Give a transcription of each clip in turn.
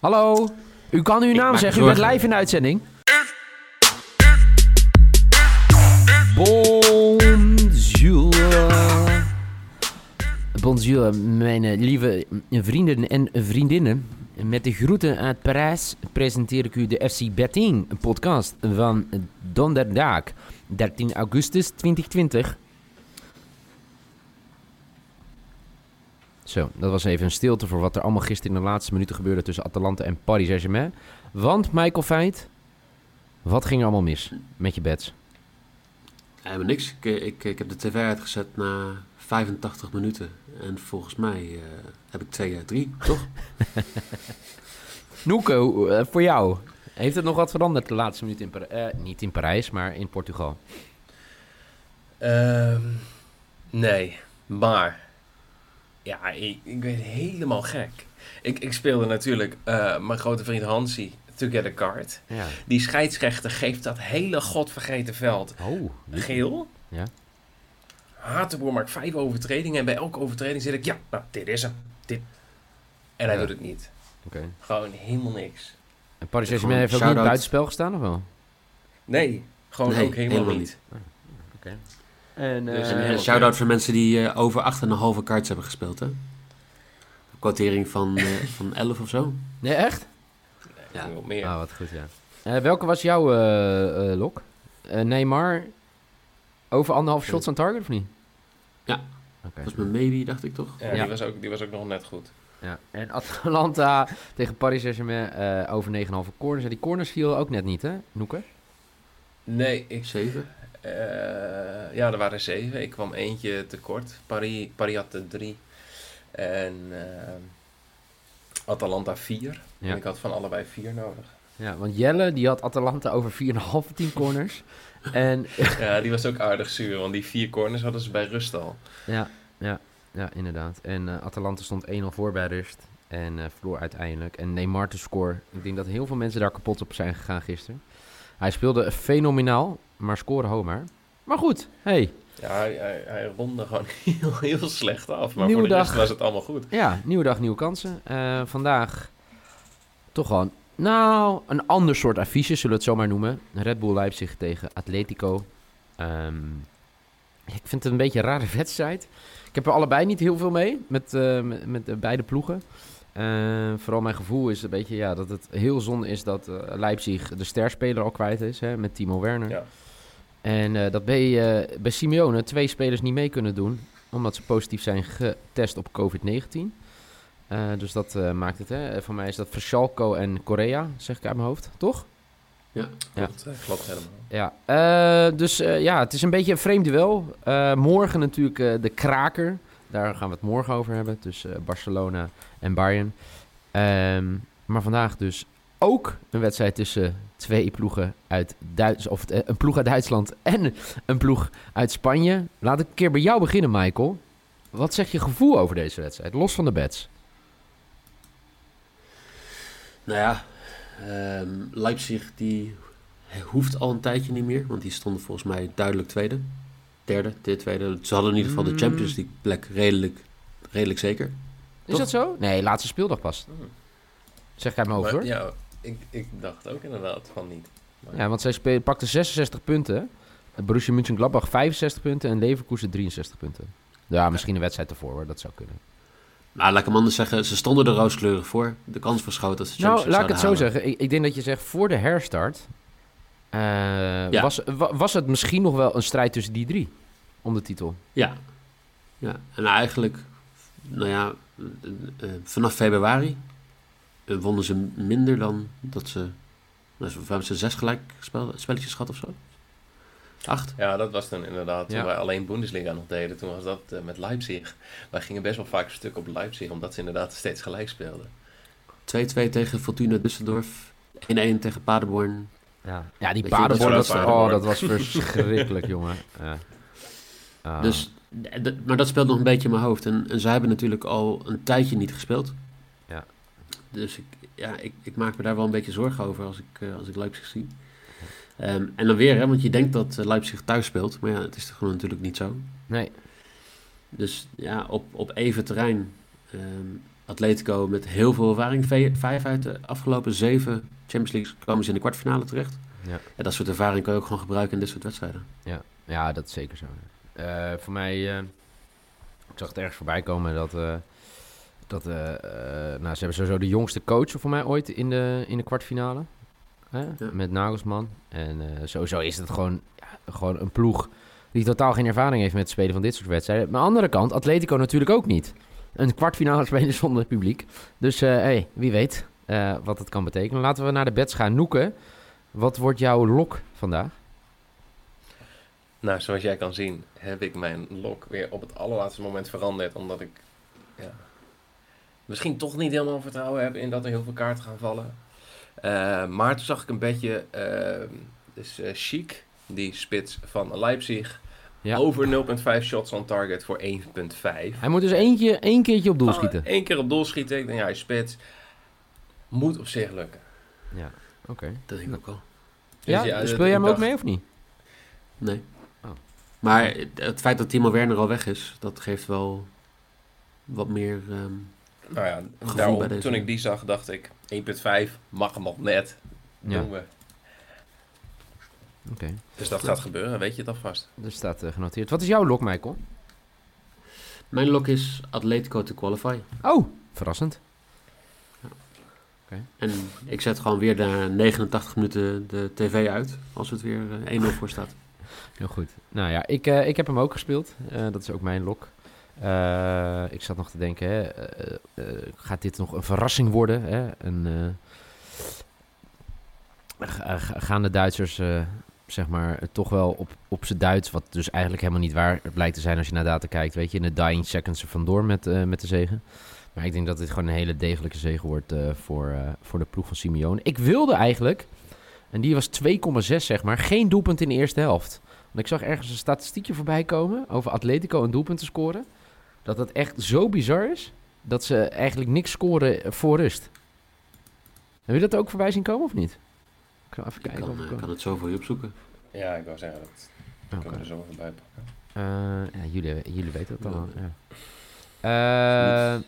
Hallo, u kan uw naam zeggen. U bent live in de uitzending. Bonjour. Bonjour, mijn eh, lieve vrienden en vriendinnen. Met de groeten uit Parijs presenteer ik u de FC Betting podcast van donderdag 13 augustus 2020. Zo, dat was even een stilte voor wat er allemaal gisteren in de laatste minuten gebeurde tussen Atalanta en Paris Saint-Germain. Want, Michael Feit, wat ging er allemaal mis met je bets? Helemaal niks. Ik, eh, ik, ik heb de tv uitgezet na 85 minuten. En volgens mij eh, heb ik 2 uit 3, toch? Noeko, eh, voor jou, heeft het nog wat veranderd de laatste minuut in Parijs? niet in Parijs, maar in Portugal. Ehm, nee, maar ja, ik, ik ben helemaal gek. Ik, ik speelde natuurlijk eh, mijn grote vriend Hansi Together Card. Ja. Die scheidsrechter geeft dat hele godvergeten veld Oh, geel. Ja. Hatenboer maakt vijf overtredingen en bij elke overtreding zit ik, ja, nou, dit is hem. Dit. En hij Ja. doet het niet. oké. Gewoon helemaal niks. En Paris Saint-Germain heeft ook niet buitenspel gestaan, of wel? Nee, gewoon Nee, ook helemaal, helemaal niet. Oké. En, Dus eh, een shout-out voor mensen die eh, over 8,5 kaarts hebben gespeeld, hè? Een Quotering van, eh, van 11 of zo. Nee, echt? Ja. Meer. Ah, wat goed, ja. Eh, welke was jouw eh, eh, lok? Eh, Neymar over anderhalf shots aan target, of niet? Ja. Oké. Dat was mijn maybe, dacht ik toch? Ja, Ja. Die, was ook, die was ook nog net goed. Ja. En Atalanta tegen Paris Saint-Germain eh, over 9,5 corners. En die corners viel ook net niet, hè, Noeke? Nee, ik 7. Eh, ja, er waren zeven. Ik kwam eentje tekort. Paris, Paris had er drie. En eh, Atalanta vier. Ja. En ik had van allebei vier nodig. Ja, want Jelle die had Atalanta over 4,5 team corners. en ja, die was ook aardig zuur. Want die vier corners hadden ze bij rust al. ja, ja, ja, inderdaad. En eh, Atalanta stond 1-0 voor bij rust. En eh, verloor uiteindelijk. En Neymar te score. Ik denk dat heel veel mensen daar kapot op zijn gegaan gisteren. Hij speelde fenomenaal, maar scoorde homer. Maar goed, hey, Ja, hij, hij, hij ronde gewoon heel, heel slecht af. Maar Nieuwe voor de dag. rest was het allemaal goed. Ja, nieuwe dag, nieuwe kansen. Eh, vandaag toch gewoon, nou, een ander soort affiche, zullen we het zo maar noemen. Red Bull Leipzig tegen Atletico. Ehm, ik vind het een beetje een rare wedstrijd. Ik heb er allebei niet heel veel mee, met, eh, met, met de beide ploegen. Eh, vooral mijn gevoel is een beetje ja, dat het heel zonde is dat Leipzig de sterspeler al kwijt is, hè, met Timo Werner. Ja. En eh, dat bij, eh, bij Simeone twee spelers niet mee kunnen doen, omdat ze positief zijn getest op COVID-19. Eh, dus dat maakt het. Hè. Voor mij is dat Verschalco en Korea, zeg ik uit mijn hoofd, toch? Ja. Ja. Klopt, eh, klopt helemaal. Ja, dus ja, het is een beetje een vreemd duel. Morgen natuurlijk de kraker. Daar gaan we het morgen over hebben. Tussen Barcelona en Bayern. Ehm, maar vandaag dus ook een wedstrijd tussen twee ploegen uit Duits, of eh, een ploeg uit Duitsland en een ploeg uit Spanje. Laat ik een keer bij jou beginnen, Michael. Wat zegt je gevoel over deze wedstrijd, los van de bets? Nou ja, ehm, Leipzig die hoeft al een tijdje niet meer. Want die stonden volgens mij duidelijk tweede. Derde, dit tweede. Ze hadden in ieder geval Mm. de Champions League plek redelijk, redelijk zeker. Is Toch? dat zo? Nee, laatste speeldag pas. Hmm. Zeg hoofd Maar hoor. ja, ik, ik dacht ook inderdaad van niet. Maar- Ja, want zij pakte 66 punten. Borussia Mönchengladbach 65 punten en Leverkusen 63 punten. Ja, misschien een wedstrijd ervoor hoor, dat zou kunnen. Nou, laat ik hem anders zeggen. Ze stonden er rooskleurig voor. De kans groot dat ze Nou, laat ik het zo halen. zeggen. Ik, ik denk dat je zegt voor de herstart... eh, Ja. was, wa- was het misschien nog wel een strijd tussen die drie om de titel. Ja. ja. En eigenlijk, nou ja, eh, eh, vanaf februari wonnen ze minder dan dat ze... Nou, ze- hebben ze zes gelijk spel, spelletjes gehad of zo? Acht? Ja, dat was toen inderdaad. Toen Ja. wij alleen Bundesliga nog deden, toen was dat eh, met Leipzig. Wij gingen best wel vaak een stuk op Leipzig, omdat ze inderdaad steeds gelijk speelden. 2-2 tegen Fortuna Düsseldorf. 1-1 tegen Paderborn. Ja, ja die paardenbord, dat is oh, Paderborn. dat was verschrikkelijk, jongen. Ja. Dus, maar dat speelt nog een beetje in mijn hoofd. En, en zij hebben natuurlijk al een tijdje niet gespeeld. Ja. Dus ik, ja, ik, ik maak me daar wel een beetje zorgen over als ik, eh, als ik Leipzig zie. Ehm, en dan weer, hè, want je denkt dat eh, Leipzig thuis speelt. Maar ja, het is gewoon natuurlijk niet zo. Nee, Dus ja, op, op even terrein. ehm, Atletico met heel veel ervaring. Vijf uit de afgelopen zeven Champions League komen ze in de kwartfinale terecht. Ja. Ja, dat soort ervaring kan je ook gewoon gebruiken in dit soort wedstrijden. ja, dat is zeker zo. Eh, voor mij, ik zag het ergens voorbij komen dat, dat eh, eh, nou, ze hebben sowieso de jongste coach voor mij ooit in de, in de kwartfinale. Hè? Ja. Met Nagelsman. En eh, sowieso is het gewoon, ja, gewoon een ploeg die totaal geen ervaring heeft met het spelen van dit soort wedstrijden. Maar aan de andere kant, Atletico natuurlijk ook niet. Een kwartfinale spelen zonder publiek. Dus eh, hey, wie weet eh, wat het kan betekenen. Laten we naar de bets gaan. Noeken, wat wordt jouw lok vandaag? Nou, zoals jij kan zien, heb ik mijn lok weer op het allerlaatste moment veranderd. Omdat ik ja, misschien toch niet helemaal vertrouwen heb in dat er heel veel kaarten gaan vallen. Eh, maar toen zag ik een beetje, eh, dus eh, Chic, die spits van Leipzig, Ja. over 0,5 shots on target voor 1,5. Hij moet dus eentje, één keertje op doel schieten. Eén keer op doel schieten. Ik denk, ja, hij spits. Moet op zich lukken. Ja, oké. Dat denk ik ook al. Dus Ja, ja, speel dat- jij hem ook dacht- mee of niet? Nee. Oh. Maar het feit dat Timo Werner al weg is, dat geeft wel wat meer... ehm, Nou ja, daarom, bij deze. toen ik die zag, dacht ik 1,5 mag hem op net. Ja. Doen we. Oké, Dus dat gaat gebeuren, weet je het alvast. er staat eh, genoteerd. Wat is jouw lok, Michael? Mijn lok is Atletico te qualify. Oh, verrassend. En ik zet gewoon weer na 89 minuten de tv uit, als het weer eh, 1-0 voor staat. Heel goed. Nou ja, ik, eh, ik heb hem ook gespeeld. Eh, dat is ook mijn lok. Eh, ik zat nog te denken, hè, eh, eh, gaat dit nog een verrassing worden? Hè? Een, ga- ga- gaan de Duitsers, zeg maar, toch wel op, op z'n Duits, wat dus eigenlijk helemaal niet waar blijkt te zijn als je naar data kijkt, weet je, in de dying seconds er vandoor met, met de zegen. Maar ik denk dat dit gewoon een hele degelijke zege wordt voor, voor de ploeg van Simeone. Ik wilde eigenlijk, en die was 2,6 zeg maar, geen doelpunt in de eerste helft. Want ik zag ergens een statistiekje voorbij komen over Atletico een doelpunten scoren. Dat het echt zo bizar is dat ze eigenlijk niks scoren voor rust. Heb je dat ook voorbij zien komen of niet? Ik ga even Ik kijken. kan, of ik eh, kan- kan het zo voor je opzoeken. Ja, ik wou zeggen, dat kunnen we er zo even bij pakken. Eh, ja, jullie, jullie weten het al. Ja. Ja. Eh,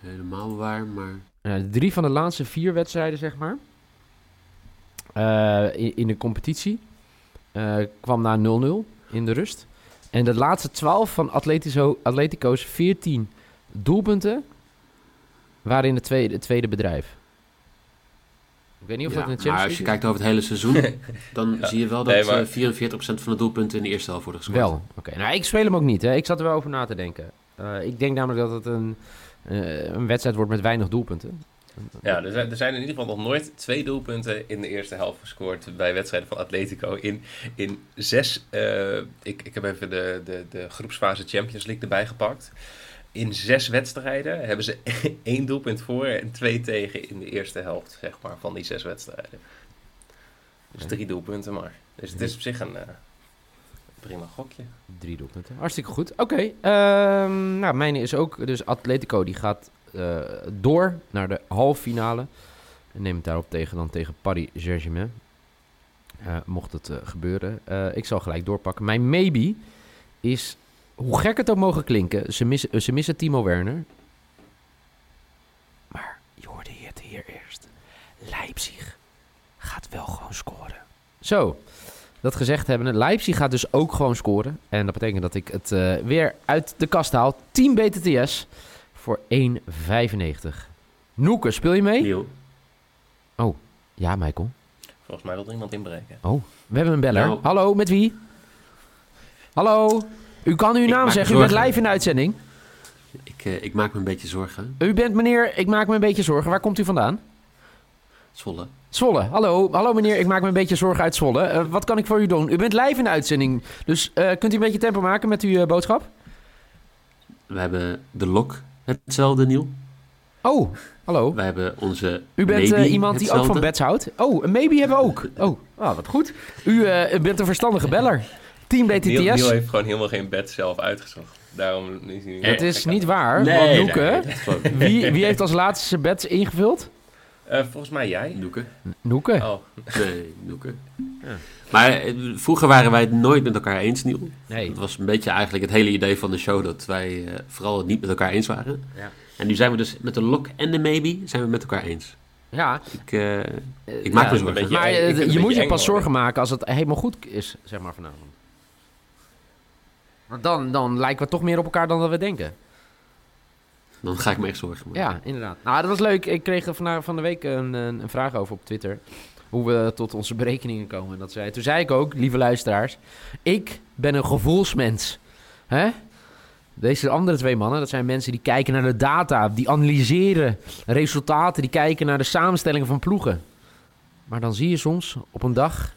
Helemaal waar, maar de drie van de laatste vier wedstrijden, zeg maar. eh, in, in de competitie. eh, kwam na 0-0 in de rust. En de laatste 12 van Atletico, Atletico's 14 doelpunten. waren in het tweede, het tweede bedrijf. Ik weet niet of Ja, dat in de maar Champions als je kijkt over het hele seizoen, dan Ja. zie je wel dat Nee, maar- eh, 44% van de doelpunten in de eerste helft worden gescoord. Wel, oké. Nou, ik speel hem ook niet. Hè. Ik zat er wel over na te denken. Eh, ik denk namelijk dat het een, eh, een wedstrijd wordt met weinig doelpunten. Ja, er zijn, er zijn in ieder geval nog nooit twee doelpunten in de eerste helft gescoord bij wedstrijden van Atletico. In, in zes, eh, ik, ik heb even de, de, de groepsfase Champions League erbij gepakt. In zes wedstrijden hebben ze één doelpunt voor en twee tegen in de eerste helft, zeg maar, van die zes wedstrijden. Dus drie doelpunten maar. Dus het is op zich een eh, prima gokje. Drie doelpunten. Hartstikke goed. Oké. ehm, nou, mijn is ook. Dus Atletico die gaat eh, door naar de halve finale. En neemt daarop tegen dan tegen Paris Saint-Germain. Eh, mocht het eh, gebeuren. Ik zal gelijk doorpakken. Mijn maybe is, hoe gek het ook mogen klinken, ze missen, Timo Werner. Maar je hoorde hier eerst. Leipzig gaat wel gewoon scoren. Zo, dat gezegd hebbende, Leipzig gaat dus ook gewoon scoren. En dat betekent dat ik het weer uit de kast haal. 10 BTTS voor 1,95. Noeke, speel je mee? Niel, Ja, Michael. Volgens mij wil er iemand inbreken. We hebben een beller. Nou. Hallo, met wie? Hallo? U kan uw Ik naam zeggen, u bent live in de uitzending. ik, eh, ik maak me een beetje zorgen. U bent meneer, ik maak me een beetje zorgen. Waar komt u vandaan? Zwolle. Zwolle. Hallo, hallo meneer, ik maak me een beetje zorgen uit Zwolle. Eh, wat kan ik voor u doen? U bent live in de uitzending. Dus eh, kunt u een beetje tempo maken met uw boodschap? We hebben de lok hetzelfde, Niel. Oh, hallo. Wij hebben onze U bent maybe eh, iemand die ook van bets houdt? Oh, een maybe hebben we ook. Oh, ah, wat goed. U eh, bent een verstandige beller. Team Neil, Neil BTTS. heeft gewoon helemaal geen bed zelf uitgezocht. Daarom is hij niet Het is niet waar, Nee, want nee, Noeke... Wie, wie heeft als laatste zijn bets ingevuld? Eh, volgens mij jij. Noeke. Noeke. Oh, Nee, Noeke. Maar eh, vroeger waren wij het nooit met elkaar eens, Niel. Nee. Het was een beetje eigenlijk het hele idee van de show dat wij eh, vooral het niet met elkaar eens waren. Ja. En nu zijn we dus met de lock en de maybe zijn we met elkaar eens. Ja, Ik, eh, eh, ik maak ja, me een zorgen. beetje- Maar je moet je pas zorgen maken als het helemaal goed is, zeg maar vanavond. Want dan, dan lijken we toch meer op elkaar dan dat we denken. Dan ga ik me echt zorgen maken. Ja, inderdaad. Nou, dat was leuk. Ik kreeg vandaag van de week een, een, vraag over op Twitter. Hoe we tot onze berekeningen komen. En Dat zei, toen zei ik ook, lieve luisteraars, ik ben een gevoelsmens. Hè? Deze andere twee mannen, dat zijn mensen die kijken naar de data, die analyseren resultaten, die kijken naar de samenstellingen van ploegen. Maar dan zie je soms op een dag,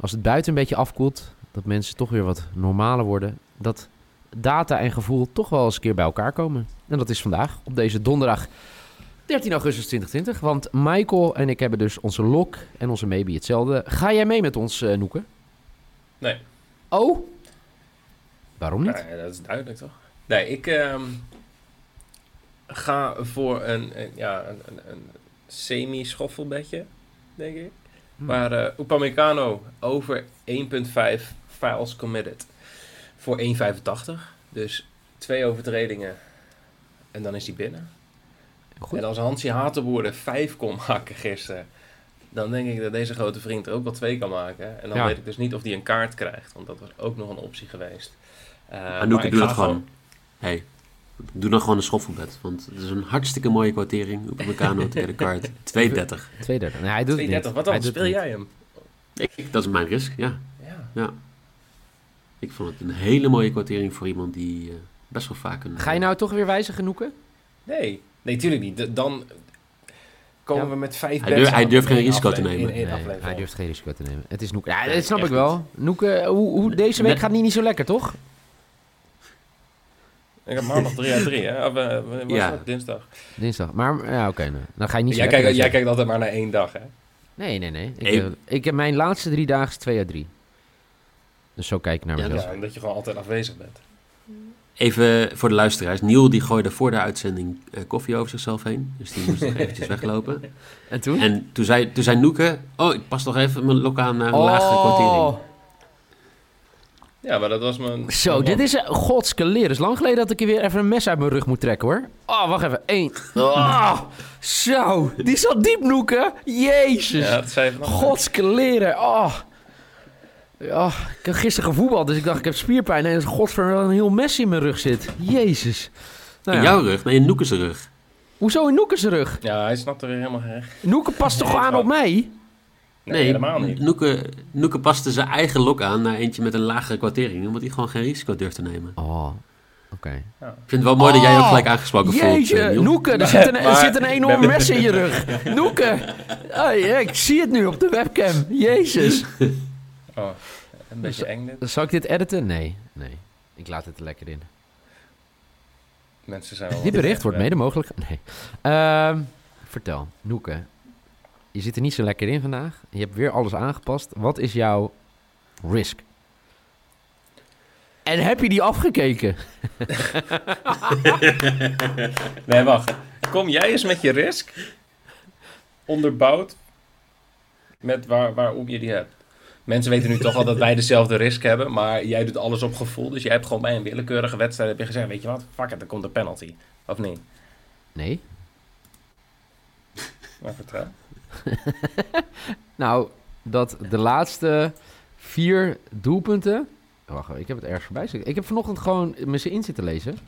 als het buiten een beetje afkoelt, dat mensen toch weer wat normaler worden. Dat data en gevoel toch wel eens een keer bij elkaar komen. En dat is vandaag, op deze donderdag 13 augustus 2020. Want Michael en ik hebben dus onze lok en onze maybe hetzelfde. Ga jij mee met ons, eh Noeke? Nee. Oh? Waarom niet? ja, dat is duidelijk toch? Nee, ik ehm, ga voor een, een, ja, een, een, semi-schoffelbedje, denk ik. Maar eh Upamecano over 1.5 files committed voor 1.85. Dus twee overtredingen en dan is hij binnen. Goed. En als Hansi Hatenboerde 5 kon maken gisteren, dan denk ik dat deze grote vriend er ook wel twee kan maken. En dan Ja. weet ik dus niet of hij een kaart krijgt, want dat was ook nog een optie geweest. Uh, doe dat gewoon. Hey, doe dan gewoon een schoffelbed. Want het is een hartstikke mooie quotering. Op Meccano get a card. 230. 230. Nee, hij doet het 32, niet. wat dan? Speel het jij hem? Ik, dat is mijn risk, ja. Ja. Ik vond het een hele mooie quotering voor iemand die eh, best wel vaak een... Ga je nou toch weer wijzigen, Noeke? Nee, nee, tuurlijk niet. Dan komen Ja. we met vijf Hij hij durft geen risico te nemen. Nee, hij durft geen risico te nemen. Het is Noeke. Ja, dat snap echt ik wel. Noeke, hoe, hoe, deze week gaat niet, niet zo lekker, toch? Ik heb maandag 3 uit 3, hè? Of, eh, Ja. dat? Dinsdag. Dinsdag. Maar ja, oké. nou, dan ga je niet zo Jij lekker kijkt, jij kijkt altijd maar naar één dag, hè? Nee, nee, nee. Ik, eh, heb mijn laatste drie dagen is 2 uit 3. Dus zo kijk ik naar mezelf. Ja, omdat je gewoon altijd afwezig bent. Even voor de luisteraars. Niel die gooide voor de uitzending eh, koffie over zichzelf heen. Dus die moest nog eventjes weglopen. En toen? En toen zei, toen zei Noeke... Oh, ik pas toch even mijn lok aan naar een lagere quotering. Ja, maar dat was mijn... Zo, mijn dit is uh, godskeleer. Het is lang geleden dat ik hier weer even een mes uit mijn rug moet trekken, hoor. Oh, wacht even. Eén. Oh, zo, die zat diep, Noeke. Jezus. Ja, dat zei je vanaf. Godskeleren. Oh. Ja, ik heb gisteren gevoetbald, dus ik dacht ik heb spierpijn. En godver een heel mes in mijn rug zit. Jezus. Nou In ja. jouw rug? Nee, in Noeke's rug. Hoezo in Noeke's rug? Ja, hij snapt er weer helemaal geen... Noeke past toch Nee, aan op mij? Nee, helemaal niet. Noeke, Noeke paste zijn eigen lok aan naar eentje met een lagere quotering. Omdat hij gewoon geen risico durft te nemen. Oh, oké. Ik vind het wel mooi dat jij ook Oh, gelijk aangesproken voelt. Jeetje, Niel. Noeke, er zit een, er zit een enorm mes in je rug. Noeke, oh, ja, ik zie het nu op de webcam. Jezus. Oh, een beetje eng dit. Zal ik dit editen? Nee, nee. Ik laat het er lekker in. Mensen zijn wel... Dit bericht wordt mede mogelijk... Nee. Ehm, vertel, Noeke. Je zit er niet zo lekker in vandaag. Je hebt weer alles aangepast. Wat is jouw risk? En heb je die afgekeken? Nee, wacht. Kom jij eens met je risk onderbouwd met waar, waarom je die hebt. Mensen weten nu toch al dat wij dezelfde risk hebben, maar jij doet alles op gevoel. Dus jij hebt gewoon bij een willekeurige wedstrijd heb je gezegd, weet je wat, fuck it, er komt een penalty. Of niet? Nee. Maar vertrouw. Nou, dat de laatste vier doelpunten... Wacht, ik heb het ergens voorbij. Ik heb vanochtend gewoon me in zitten lezen.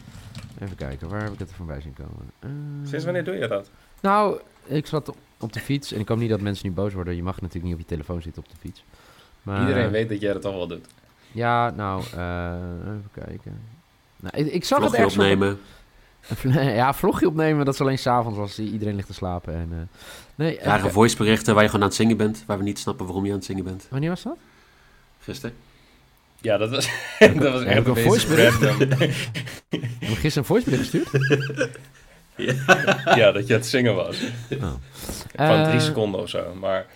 Even kijken, waar heb ik het voorbij zien komen? Eh, Sinds wanneer doe je dat? Nou, ik zat op- op de fiets en ik hoop niet dat mensen nu boos worden. Je mag natuurlijk niet op je telefoon zitten op de fiets. Maar, Iedereen weet dat jij dat toch wel doet. Ja, nou, eh, even kijken. Nou, ik, ik zag het Vlogje ergens op- opnemen. ja, vlogje opnemen, dat is alleen s'avonds als iedereen ligt te slapen. En, eh, nee, Rare kijken. voiceberichten waar je gewoon aan het zingen bent. Waar we niet snappen waarom je aan het zingen bent. Wanneer was dat? Gisteren. Ja, dat was, dat was echt ik een een voicebericht? Heb je gisteren een voicebericht gestuurd? ja, dat je aan het zingen was. Oh. Van drie Eh, seconden of zo. Maar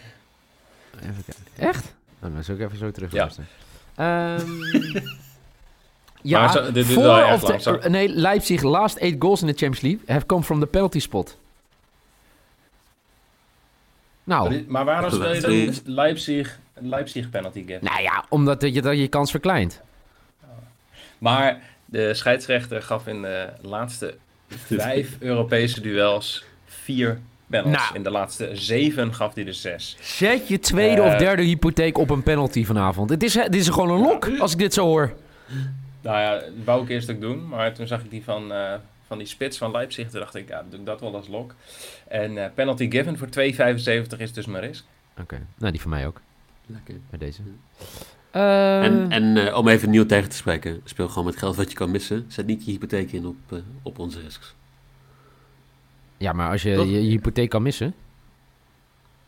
Even kijken. Echt? Oh, dan zal ik even zo terug Ja. luisteren. Ehm, ja, Maar zo- dit duurt voor wel of lang, nee, Leipzig last eight goals in de Champions League have come from the penalty spot. Nou, Maar waarom speel je dan Leipzig, Leipzig penalty gap? nou ja, omdat je dat je kans verkleint. Maar de scheidsrechter gaf in de laatste vijf Europese duels vier Nou. In de laatste zeven gaf hij er zes. Zet je tweede Eh. of derde hypotheek op een penalty vanavond. Het is, dit is gewoon een lok, als ik dit zo hoor. Nou ja, dat wou ik eerst ook doen. Maar toen zag ik die van, eh, van die spits van Leipzig. Toen dacht ik, ja, doe ik dat wel als lok. En eh, penalty given voor 2,75 is dus mijn risk. Oké, nou die van mij ook, Lekker. bij deze. En, Eh, en eh, om even nieuw tegen te spreken, speel gewoon met geld wat je kan missen. Zet niet je hypotheek in op, eh, op onze risks. Ja, maar als je Toch? je, je hypotheek kan missen.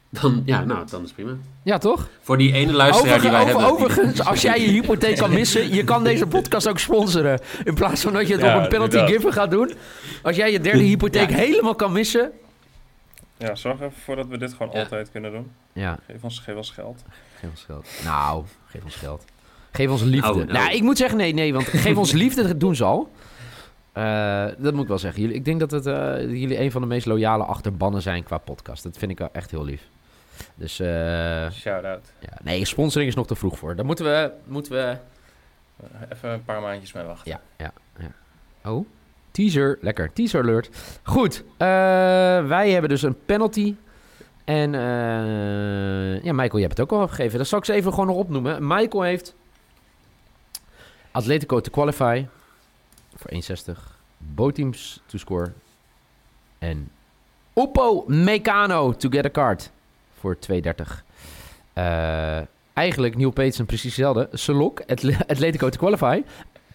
Dan, ja, nou, dan is prima. Ja, toch? Voor die ene luisteraar die wij over- hebben. overigens, als jij je hypotheek kan missen, je kan deze podcast ook sponsoren. In plaats van dat je het Ja, op een penalty inderdaad. given gaat doen. Als jij je derde hypotheek Ja. helemaal kan missen. Ja, zorg even voor dat we dit gewoon Ja. altijd kunnen doen. Ja, Geef ons, geef ons geld. geef ons geld. Nou, geef ons geld. Geef ons liefde. Nou, Nou, nou. ik moet zeggen, nee, nee, want geef ons liefde, dat doen ze al. Eh, dat moet ik wel zeggen. Jullie, ik denk dat het, eh, jullie een van de meest loyale achterbannen zijn qua podcast. Dat vind ik wel echt heel lief. Dus eh, Shout-out. ja, nee, sponsoring is nog te vroeg voor. Daar moeten we, moeten we Even een paar maandjes mee wachten. Ja, ja, ja. Oh, teaser. Lekker, teaser alert. Goed, wij hebben dus een penalty. En ja, Michael, je hebt het ook al afgegeven. Dat zal ik ze even gewoon nog opnoemen. Michael heeft Atletico to qualify voor 1,60. Boteams to score. En Oppo Meccano to get a card voor 2,30. Eh eigenlijk Neil Peterson precies hetzelfde. Atle- Atletico to qualify.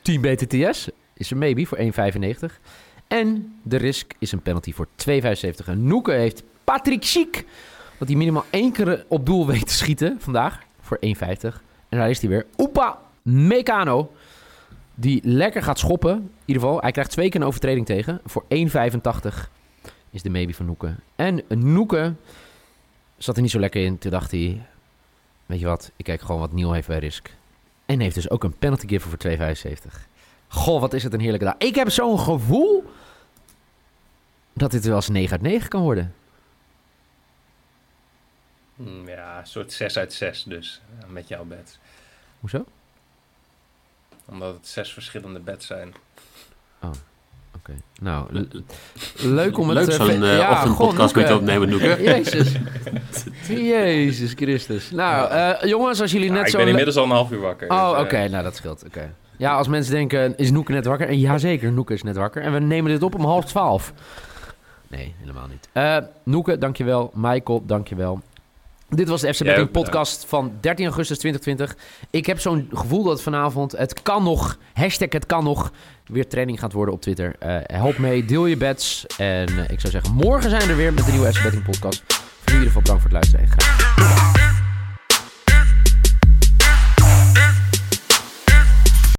Team BTTS is een maybe voor 1,95. En de risk is een penalty voor 2,75. En Noeke heeft Patrick Schiek. Dat hij minimaal één keer op doel weet te schieten vandaag. Voor 1,50. En daar is hij weer. Opa Meccano. Die lekker gaat schoppen. In ieder geval, hij krijgt twee keer een overtreding tegen. Voor 1,85 is de maybe van Noeke. En Noeke zat er niet zo lekker in. Toen dacht hij... Weet je wat, ik kijk gewoon wat Niel heeft bij Risk. En heeft dus ook een penalty giver voor 2,75. Goh, wat is het een heerlijke dag. Ik heb zo'n gevoel dat dit wel eens 9 uit 9 kan worden. Hmm, ja, een soort 6 uit 6 dus. ja, met jouw bed. Hoezo? Omdat het zes verschillende beds zijn. Oké. Nou, le- leuk om het... Leuk eh, zo'n eh, ja, ochtendpodcast met je opnemen, Noeke. Jezus. Jezus Christus. Nou, eh, jongens, als jullie Ja, net ik zo... ben inmiddels al een half uur wakker. Oh, dus, oké. Nou, dat scheelt. Oké. Ja, als mensen denken, is Noeke net wakker? En jazeker, Noeke is net wakker. En we nemen dit op om half twaalf. Nee, helemaal niet. Eh Noeke, dankjewel. Michael, dankjewel. Dit was de FC Betting podcast van 13 augustus 2020. Ik heb zo'n gevoel dat vanavond het kan nog, hashtag het kan nog, weer training gaat worden op Twitter. Eh, help mee, deel je bets. En eh, ik zou zeggen, morgen zijn we er weer met de nieuwe FC Betting podcast. Voor in ieder geval bedankt voor het luisteren en graag.